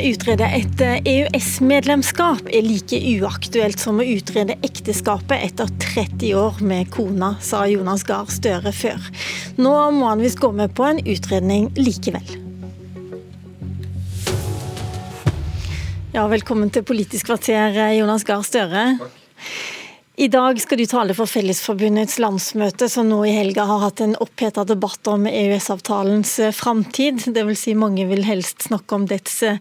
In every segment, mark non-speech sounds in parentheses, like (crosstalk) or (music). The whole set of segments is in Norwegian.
utrede et EØS-medlemskap er like uaktuelt som å utrede ekteskapet etter 30 år med kona, sa Jonas Gahr Støre før. Nå må han visst gå med på en utredning likevel. Ja, velkommen til Politisk kvarter, Jonas Gahr Støre. Takk. I dag skal du tale for Fellesforbundets landsmøte, som nå i helga har hatt en oppheta debatt om EØS-avtalens eh, framtid. Dvs. Si mange vil helst snakke om dets eh,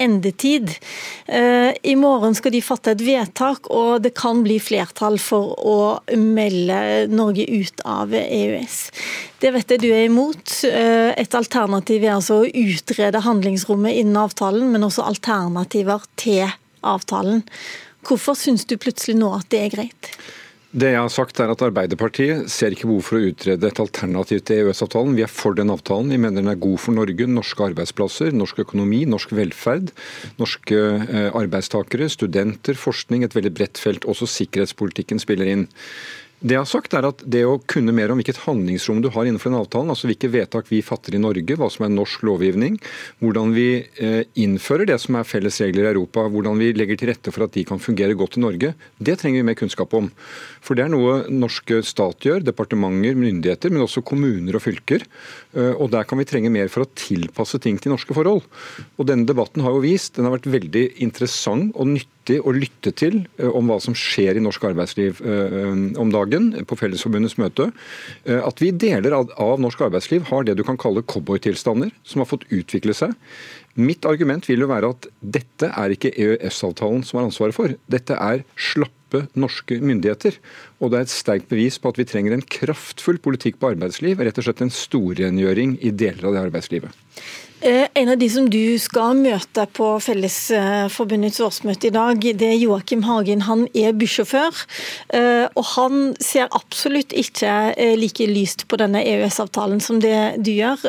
endetid. Eh, I morgen skal de fatte et vedtak, og det kan bli flertall for å melde Norge ut av EØS. Det vet jeg du er imot. Et alternativ er altså å utrede handlingsrommet innen avtalen, men også alternativer til avtalen. Hvorfor syns du plutselig nå at det er greit? Det jeg har sagt er at Arbeiderpartiet ser ikke behov for å utrede et alternativ til EØS-avtalen. Vi er for den avtalen. Vi mener den er god for Norge, norske arbeidsplasser, norsk økonomi, norsk velferd, norske eh, arbeidstakere, studenter, forskning, et veldig bredt felt. Også sikkerhetspolitikken spiller inn. Det jeg har sagt er at det å kunne mer om hvilket handlingsrom du har innenfor den avtalen, altså hvilke vedtak vi fatter i Norge, hva som er norsk lovgivning, hvordan vi eh, innfører det som er felles regler i Europa, hvordan vi legger til rette for at de kan fungere godt i Norge, det trenger vi mer kunnskap om. For det er noe norske stat gjør, departementer, myndigheter, men også kommuner og fylker. Eh, og der kan vi trenge mer for å tilpasse ting til norske forhold. Og denne debatten har jo vist, den har vært veldig interessant og nyttig viktig å lytte til eh, om hva som skjer i norsk arbeidsliv eh, om dagen på Fellesforbundets møte. Eh, at vi deler av norsk arbeidsliv har det du kan kalle cowboytilstander, som har fått utvikle seg. Mitt argument vil jo være at dette er ikke EØS-avtalen som har ansvaret for. Dette er slappe norske myndigheter. Og det er et sterkt bevis på at vi trenger en kraftfull politikk på arbeidsliv, rett og slett en storrengjøring i deler av det arbeidslivet. Eh, en av de som du skal møte på Fellesforbundets årsmøte i dag, det er Joakim Hagen. Han er bussjåfør, eh, og han ser absolutt ikke eh, like lyst på denne EØS-avtalen som det du gjør.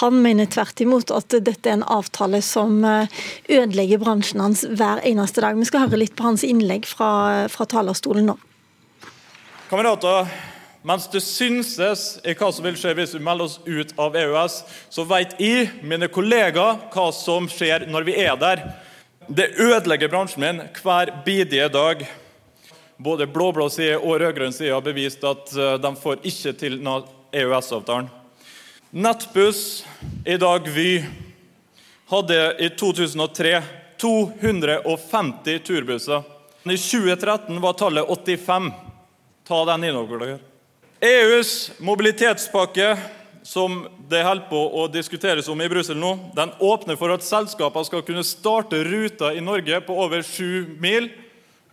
Han mener tvert imot at dette er en avtale som ødelegger bransjen hans hver eneste dag. Vi skal høre litt på hans innlegg fra, fra talerstolen nå. Kamerater, mens det synses i hva som vil skje hvis vi melder oss ut av EØS, så vet jeg, mine kollegaer, hva som skjer når vi er der. Det ødelegger bransjen min hver bidige dag. Både blå-blå side og rød-grønn side har bevist at eh, de får ikke til EØS-avtalen. Nettbuss, i dag Vy, hadde i 2003 250 turbusser. I 2013 var tallet 85. Ta den innover dere. EUs mobilitetspakke, som det holder på å diskuteres om i Brussel nå, den åpner for at selskaper skal kunne starte ruter i Norge på over sju mil.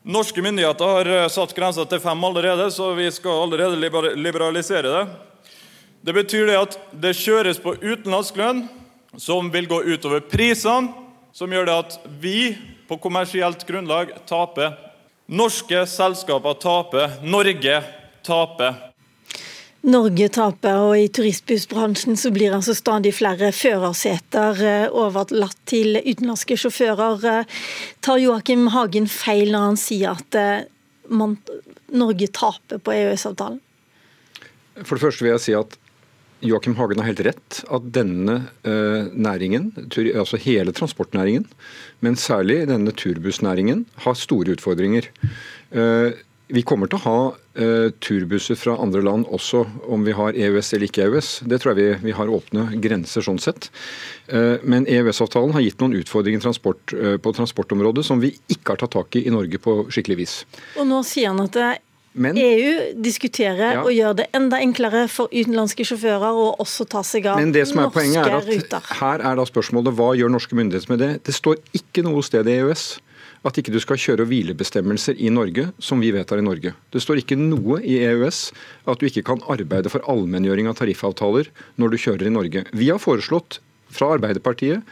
Norske myndigheter har eh, satt grensa til fem allerede, så vi skal allerede liberalisere det. Det betyr det at det kjøres på utenlandsk lønn, som vil gå utover prisene, som gjør det at vi på kommersielt grunnlag taper. Norske selskaper taper. Norge taper. Norge taper, og i turistbussbransjen så blir altså stadig flere førerseter eh, overlatt til utenlandske sjåfører. Eh, tar Joakim Hagen feil når han sier at eh, man, Norge taper på EØS-avtalen? For det første vil jeg si at Joakim Hagen har helt rett. At denne næringen, altså hele transportnæringen, men særlig denne turbussnæringen, har store utfordringer. Vi kommer til å ha uh, turbusser fra andre land også om vi har EØS eller ikke EØS. Det tror jeg vi, vi har åpne grenser sånn sett. Uh, men EØS-avtalen har gitt noen utfordringer transport, uh, på transportområdet som vi ikke har tatt tak i i Norge på skikkelig vis. Og nå sier han at men, EU diskuterer ja. og gjør det enda enklere for utenlandske sjåfører å også ta seg av Men det som er norske er at ruter. Her er da spørsmålet hva gjør norske myndigheter med det? Det står ikke noe sted i EØS at ikke du skal kjøre- og hvilebestemmelser i Norge som vi vedtar i Norge. Det står ikke noe i EØS at du ikke kan arbeide for allmenngjøring av tariffavtaler når du kjører i Norge. Vi har foreslått fra Arbeiderpartiet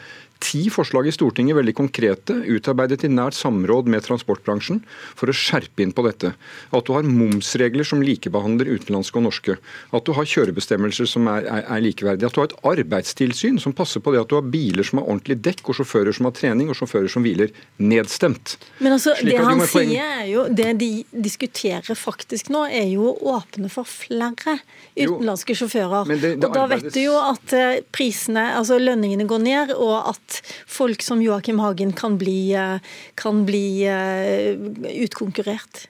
ti forslag i Stortinget, veldig konkrete, utarbeidet i nært samråd med transportbransjen for å skjerpe inn på dette. At du har momsregler som likebehandler utenlandske og norske. At du har kjørebestemmelser som er, er, er, likeverdige. At du har et arbeidstilsyn som passer på det at du har biler som har ordentlig dekk, og sjåfører som har trening, og sjåfører som hviler. Nedstemt. Men altså, det han sier er jo, det de diskuterer faktisk nå, er jo å åpne for flere utenlandske sjåfører. Det, det og da vet du jo at eh, prisene, altså lønningene går ned, og at at folk som Joakim Hagen kan bli, kan bli utkonkurrert?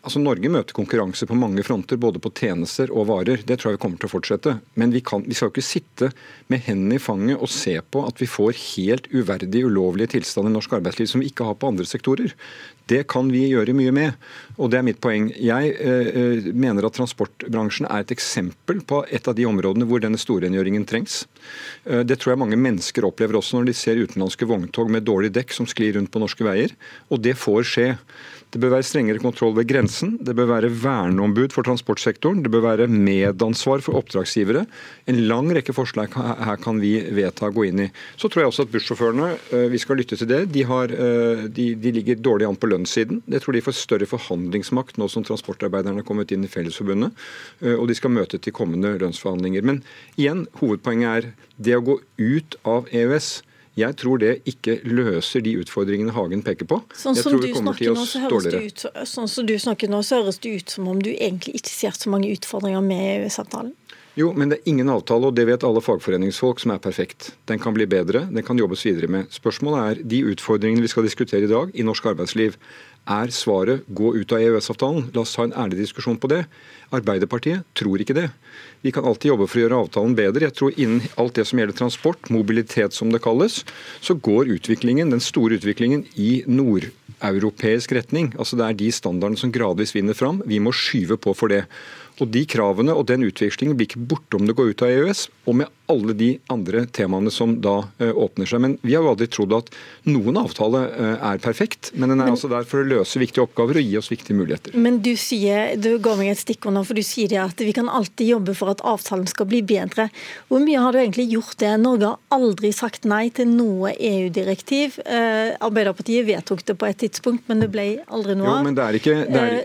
Altså Norge møter konkurranse på mange fronter, både på tjenester og varer. Det tror jeg vi kommer til å fortsette. Men vi, kan, vi skal ikke sitte med hendene i fanget og se på at vi får helt uverdig, ulovlige tilstander i norsk arbeidsliv som vi ikke har på andre sektorer. Det kan vi gjøre mye med, og det er mitt poeng. Jeg eh, mener at transportbransjen er et eksempel på et av de områdene hvor denne storrengjøringen trengs. Eh, det tror jeg mange mennesker opplever også når de ser utenlandske vogntog med dårlig dekk som sklir rundt på norske veier, og det får skje. Det bør være strengere kontroll ved grensen. Det bør være verneombud for transportsektoren. Det bør være medansvar for oppdragsgivere. En lang rekke forslag her kan vi vedta å gå inn i. Så tror jeg også at bussjåførene, eh, vi skal lytte til det, de, har, eh, de, de ligger dårlig an på lønnssiden. Jeg tror de får større forhandlingsmakt nå som transportarbeiderne har kommet inn i Fellesforbundet. Eh, og de skal møte til kommende lønnsforhandlinger. Men igjen, hovedpoenget er det å gå ut av EØS jeg tror det ikke løser de utfordringene Hagen peker på. Sånn som, du snakker, nå, så ut, sånn som du snakker nå, så høres det ut som om du egentlig ikke ser så mange utfordringer med EØS-avtalen? Jo, men det er ingen avtale, og det vet alle fagforeningsfolk, som er perfekt. Den kan bli bedre, den kan jobbes videre med. Spørsmålet er de utfordringene vi skal diskutere i dag i norsk arbeidsliv. Er svaret gå ut av EØS-avtalen? La oss ta en ærlig diskusjon på det. Arbeiderpartiet tror ikke det. Vi kan alltid jobbe for å gjøre avtalen bedre. Jeg tror Innen alt det som gjelder transport, mobilitet som det kalles, så går utviklingen, den store utviklingen i nordeuropeisk retning. Altså Det er de standardene som gradvis vinner fram. Vi må skyve på for det. Og De kravene og den utvekslingen blir ikke borte om det går ut av EØS, og med alle de andre temaene som da uh, åpner seg. Men Vi har jo aldri trodd at noen avtale uh, er perfekt, men den er men, altså der for å løse viktige oppgaver og gi oss viktige muligheter. Men du sier, du går meg et stikkord nå, for du sier at vi kan alltid jobbe for at avtalen skal bli bedre. Hvor mye har du egentlig gjort det? Norge har aldri sagt nei til noe EU-direktiv. Uh, Arbeiderpartiet vedtok det på et tidspunkt, men det ble aldri noe av.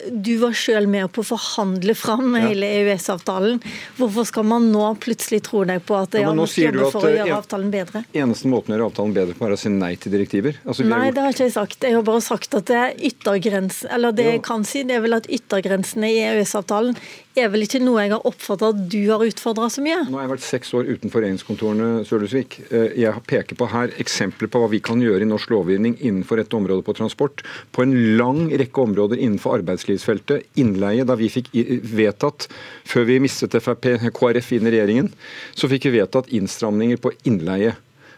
Du var selv med på å forhandle fram hele EØS-avtalen. Hvorfor skal man nå plutselig tro deg på at ja, nå sier du at for å gjøre eh, avtalen bedre? Eneste måten å gjøre avtalen bedre på er å si nei til direktiver? Altså, nei, gjort... det har ikke jeg sagt. Jeg har bare sagt at det er yttergrensen, eller det jeg kan si, det er vel at yttergrensene i EØS-avtalen er vel ikke noe jeg har oppfatta at du har utfordra så mye? Nå har jeg vært seks år utenfor regjeringskontorene, Sørlusvik. Eh, jeg peker på her eksempler på hva vi kan gjøre i norsk lovgivning innenfor et område på transport. På en lang rekke områder innenfor arbeidslivsfeltet. Innleie, da vi fikk vedtatt, før vi mistet Frp, KrF inn i regjeringen, så fikk vi vedtatt innstramninger på innleie.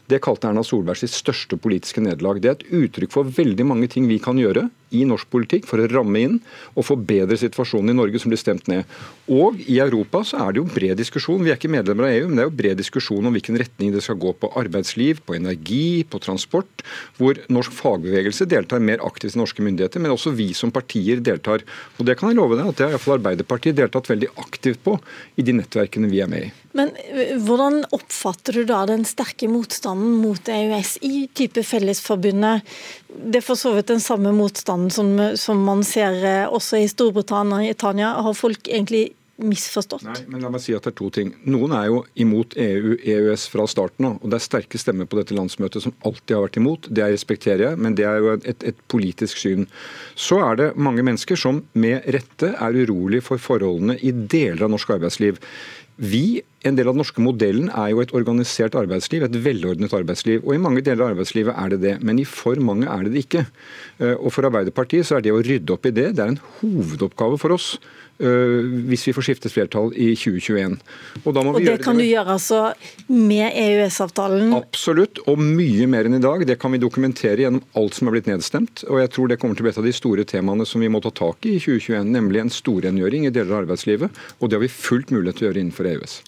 Det kalte Erna Solberg sitt største politiske nederlag. Det er et uttrykk for veldig mange ting vi kan gjøre i norsk politikk for å ramme inn og forbedre situasjonen i Norge, som blir stemt ned. Og i Europa så er det jo bred diskusjon. Vi er ikke medlemmer av EU, men det er jo bred diskusjon om hvilken retning det skal gå på arbeidsliv, på energi, på transport, hvor norsk fagbevegelse deltar mer aktivt i norske myndigheter, men også vi som partier deltar. Og det kan jeg love deg at det har iallfall Arbeiderpartiet deltatt veldig aktivt på i de nettverkene vi er med i. Men eh, hvordan oppfatter du da den sterke motstanden mot EØS i type Fellesforbundet? Det er for så vidt den samme motstanden som, som man ser eh, også i Storbritannia. Har folk egentlig misforstått? Nei, men la meg si at det er to ting. Noen er jo imot EU, EØS fra starten av. Og det er sterke stemmer på dette landsmøtet som alltid har vært imot. Det respekterer jeg, men det er jo et, et politisk syn. Så er det mange mennesker som med rette er urolig for forholdene i deler av norsk arbeidsliv. Vi, En del av den norske modellen er jo et organisert arbeidsliv, et velordnet arbeidsliv. Og I mange deler av arbeidslivet er det det, men i for mange er det det ikke. Eh, og For Arbeiderpartiet så er det å rydde opp i det det er en hovedoppgave for oss. Eh, hvis vi får skiftet flertall i 2021. Og, og det kan det. du gjøre altså med EØS-avtalen? Absolutt, og mye mer enn i dag. Det kan vi dokumentere gjennom alt som er blitt nedstemt. Og jeg tror det kommer til å bli et av de store temaene som vi må ta tak i i 2021, nemlig en storrengjøring i deler av arbeidslivet. Og det har vi fullt mulighet til å gjøre innenfor EØS.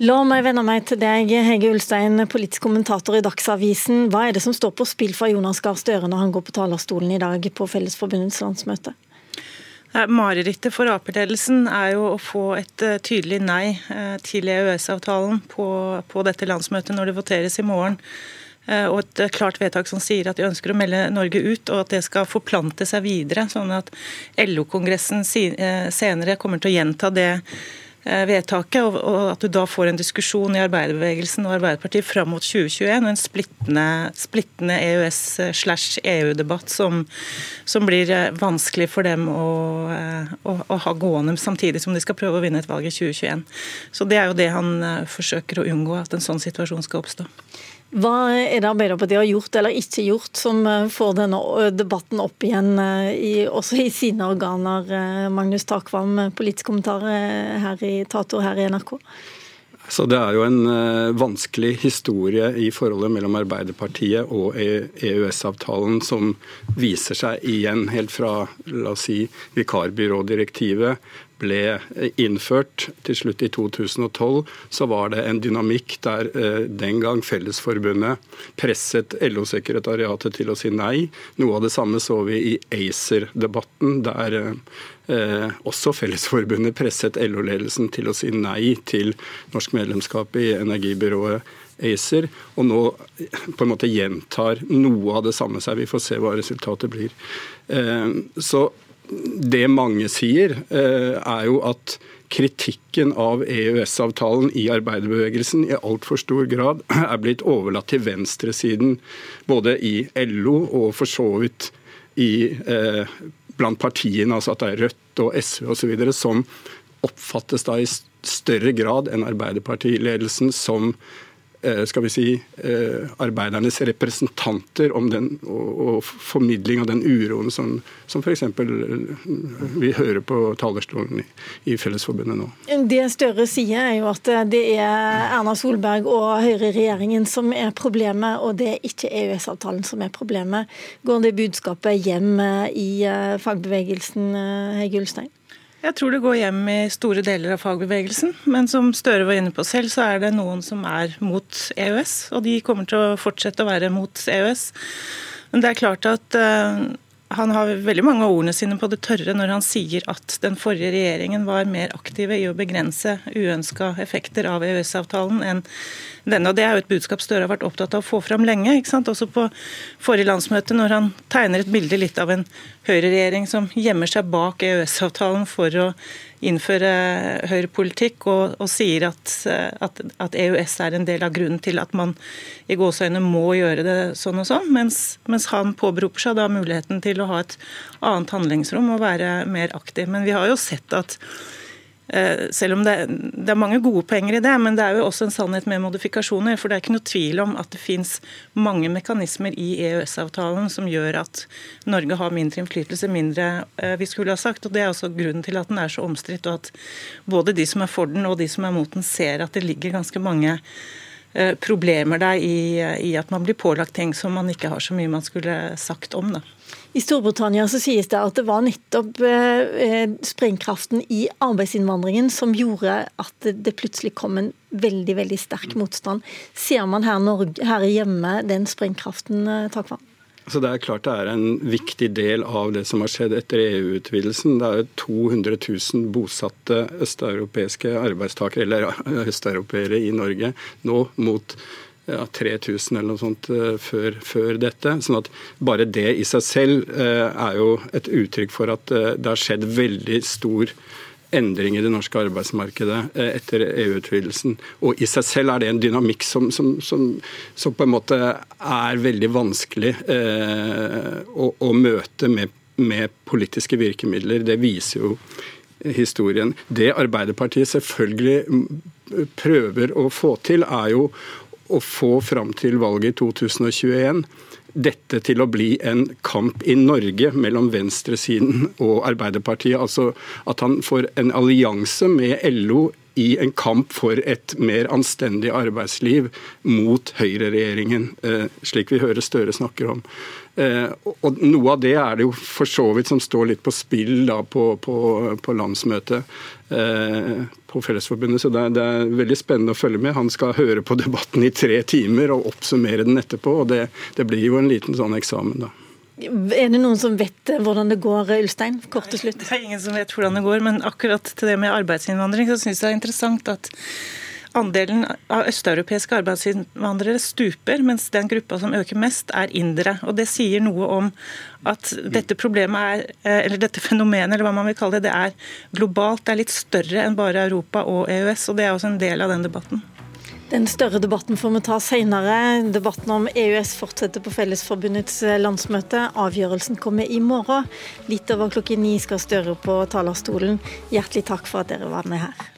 La meg vende meg til deg, Hege Ulstein, politisk kommentator i Dagsavisen. Hva er det som står på spill for Jonas Gahr Støre når han går på talerstolen i dag på Fellesforbundets landsmøte? Marerittet for Ap-ledelsen er jo å få et eh, tydelig nei eh, til EØS-avtalen på, på, dette landsmøtet når det voteres i morgen. Eh, og et klart vedtak som sier at de ønsker å melde Norge ut, og at det skal forplante seg videre. Sånn at LO-kongressen senere kommer til å gjenta det Eh, vedtaket, og at du da får en diskusjon i arbeiderbevegelsen og Arbeiderpartiet fram mot 2021, og en splittende, splittende EØS-slash-EU-debatt som, som, blir eh, vanskelig for dem å, eh, å, å, ha gående samtidig som de skal prøve å vinne et valg i 2021. Så Det er jo det han forsøker å unngå, at en sånn situasjon skal oppstå. Hva er det Arbeiderpartiet har gjort eller ikke gjort som eh, får denne debatten opp igjen, i, også i sine organer? Magnus Takvam, politisk kommentar her i Tato her i NRK. Så Det er jo en vanskelig historie i forholdet mellom Arbeiderpartiet og EØS-avtalen e som viser seg igjen helt fra la oss si, vikarbyrådirektivet ble innført til slutt i 2012, så var det en dynamikk der uh, den gang Fellesforbundet presset LO-sekretariatet til å si nei. Noe av det samme så vi i ACER-debatten, der Eh, også Fellesforbundet presset LO-ledelsen til å si nei til norsk medlemskap i energibyrået ACER, og nå på en måte gjentar noe av det samme seg. Vi får se hva resultatet blir. Eh, så det mange sier, eh, er jo at kritikken av EØS-avtalen i arbeiderbevegelsen i altfor stor grad (clears throat) er blitt overlatt til venstresiden, både i LO og for så vidt i eh, blant partiene, altså at det er Rødt og SV osv., som oppfattes da i større grad enn Arbeiderpartiledelsen som skal vi si, eh, arbeidernes representanter om den, og, og formidling av den uroen som, som f.eks. Eh, vi hører på talerstolen i, i, Fellesforbundet nå. Det Støre sier er jo at det er Erna Solberg og Høyre-regjeringen som er problemet, og det er ikke EØS-avtalen som er problemet. Går det budskapet hjem i fagbevegelsen, Hege Ulstein? Jeg tror det går hjem i store deler av fagbevegelsen. Men som Støre var inne på selv, så er det noen som er mot EØS. Og de kommer til å fortsette å være mot EØS. Men det er klart at uh, han har veldig mange av ordene sine på det tørre når han sier at den forrige regjeringen var mer aktive i å begrense uønska effekter av EØS-avtalen enn denne. og Det er jo et budskap Støre har vært opptatt av å få fram lenge. Også på forrige landsmøte, når han tegner et bilde litt av en høyreregjering som gjemmer seg bak EØS-avtalen for å innføre høyrepolitikk, og, og sier at, at, at, EØS er en del av grunnen til at man i gåseøyne må gjøre det sånn og sånn, mens, mens han påberoper seg da muligheten til å ha et annet handlingsrom og være mer aktiv. Men vi har jo sett at selv om det, det, er mange gode poenger i det, men det er jo også en sannhet med modifikasjoner. For det er ikke noe tvil om at det finnes mange mekanismer i EØS-avtalen som gjør at Norge har mindre innflytelse, mindre eh, vi skulle ha sagt. og Det er også grunnen til at den er så omstridt, og at både de som er for den og de som er mot den, ser at det ligger ganske mange eh, problemer der i, i at man blir pålagt ting som man ikke har så mye man skulle sagt om. da. I Storbritannia så sies det at det var nettopp eh, sprengkraften i arbeidsinnvandringen som gjorde at det plutselig kom en veldig veldig sterk motstand. Ser man her, Norge, her hjemme den sprengkraften, eh, Takvam? Så Det er klart det er en viktig del av det som har skjedd etter EU-utvidelsen. Det er jo 200 000 bosatte østeuropeiske arbeidstakere, eller østeuropeere i Norge nå mot ja, 3000 eller noe sånt uh, før, før, dette. sånn at Bare det i seg selv uh, er jo et uttrykk for at det har skjedd veldig stor endring i det norske arbeidsmarkedet etter EU-utvidelsen. Og I seg selv er det en dynamikk som, som, som, som på en måte er veldig vanskelig å, å, møte med, med politiske virkemidler. Det viser jo historien. Det Arbeiderpartiet selvfølgelig prøver å få til, er jo å få fram til valget i 2021 dette til å bli en kamp i Norge mellom venstresiden og Arbeiderpartiet. Altså at han får en allianse med LO i en kamp for et mer anstendig arbeidsliv mot høyreregjeringen, eh, slik vi hører Støre snakker om. Eh, og Noe av det er det jo for så vidt som står litt på spill da på, på, på landsmøtet eh, på Fellesforbundet. Så det er, det er, veldig spennende å følge med. Han skal høre på debatten i tre timer og oppsummere den etterpå. og Det, det blir jo en liten sånn eksamen, da. Er det noen som vet hvordan det går, Ulstein? Kort til slutt. Det er ingen som vet hvordan det går, men akkurat til det med arbeidsinnvandring så syns jeg det er interessant at Andelen av østeuropeiske arbeidsinnvandrere stuper, mens den gruppa som øker mest, er indere. Og Det sier noe om at dette problemet er, eh, eller dette fenomenet, eller hva man vil kalle det, det er globalt. Det er litt større enn bare Europa og EØS, og det er også en del av den debatten. Den større debatten får vi ta senere. Debatten om EØS fortsetter på Fellesforbundets eh, landsmøte. Avgjørelsen kommer i morgen. Litt over klokken ni skal Støre på talerstolen. Hjertelig takk for at dere var med her.